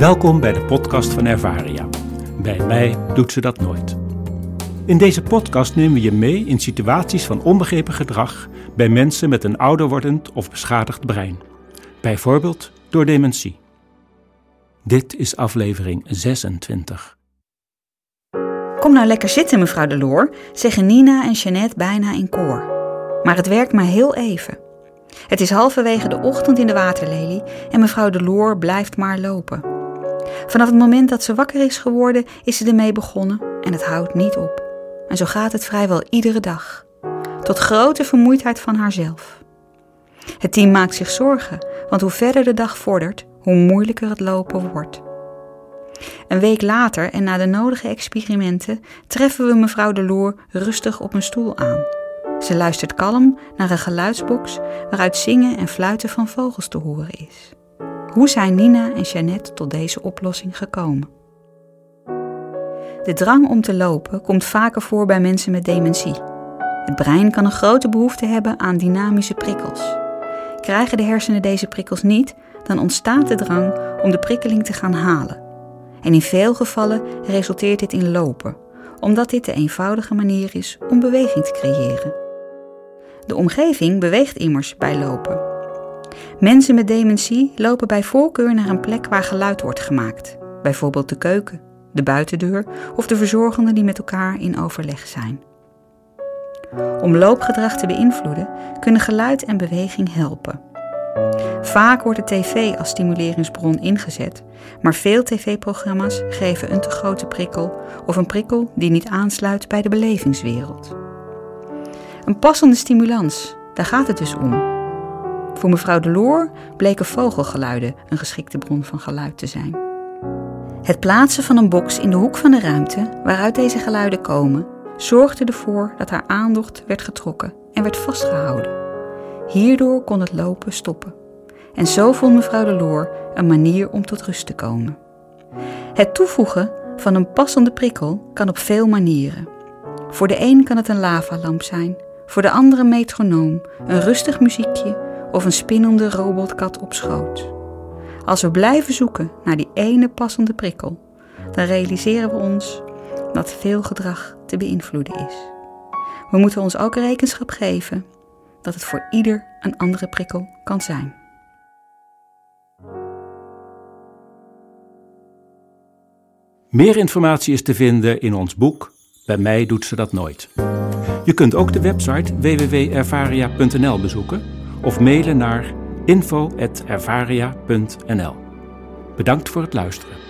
Welkom bij de podcast van Ervaria. Bij mij doet ze dat nooit. In deze podcast nemen we je mee in situaties van onbegrepen gedrag bij mensen met een ouder wordend of beschadigd brein. Bijvoorbeeld door dementie. Dit is aflevering 26. Kom nou lekker zitten, mevrouw de Loor, zeggen Nina en Jeannette bijna in koor. Maar het werkt maar heel even. Het is halverwege de ochtend in de waterlelie en mevrouw de Loor blijft maar lopen. Vanaf het moment dat ze wakker is geworden, is ze ermee begonnen en het houdt niet op. En zo gaat het vrijwel iedere dag. Tot grote vermoeidheid van haarzelf. Het team maakt zich zorgen, want hoe verder de dag vordert, hoe moeilijker het lopen wordt. Een week later en na de nodige experimenten treffen we mevrouw de Loor rustig op een stoel aan. Ze luistert kalm naar een geluidsbox waaruit zingen en fluiten van vogels te horen is. Hoe zijn Nina en Jeannette tot deze oplossing gekomen? De drang om te lopen komt vaker voor bij mensen met dementie. Het brein kan een grote behoefte hebben aan dynamische prikkels. Krijgen de hersenen deze prikkels niet, dan ontstaat de drang om de prikkeling te gaan halen. En in veel gevallen resulteert dit in lopen, omdat dit de eenvoudige manier is om beweging te creëren. De omgeving beweegt immers bij lopen. Mensen met dementie lopen bij voorkeur naar een plek waar geluid wordt gemaakt, bijvoorbeeld de keuken, de buitendeur of de verzorgenden die met elkaar in overleg zijn. Om loopgedrag te beïnvloeden kunnen geluid en beweging helpen. Vaak wordt de tv als stimuleringsbron ingezet, maar veel tv-programma's geven een te grote prikkel of een prikkel die niet aansluit bij de belevingswereld. Een passende stimulans, daar gaat het dus om. Voor mevrouw de Loor bleken vogelgeluiden een geschikte bron van geluid te zijn. Het plaatsen van een box in de hoek van de ruimte waaruit deze geluiden komen, zorgde ervoor dat haar aandacht werd getrokken en werd vastgehouden. Hierdoor kon het lopen stoppen. En zo vond mevrouw de Loor een manier om tot rust te komen. Het toevoegen van een passende prikkel kan op veel manieren. Voor de een kan het een lavalamp zijn, voor de andere metronoom, een rustig muziekje of een spinnende robotkat op schoot. Als we blijven zoeken naar die ene passende prikkel, dan realiseren we ons dat veel gedrag te beïnvloeden is. We moeten ons ook rekenschap geven dat het voor ieder een andere prikkel kan zijn. Meer informatie is te vinden in ons boek Bij mij doet ze dat nooit. Je kunt ook de website www.ervaria.nl bezoeken of mailen naar info.ervaria.nl. Bedankt voor het luisteren.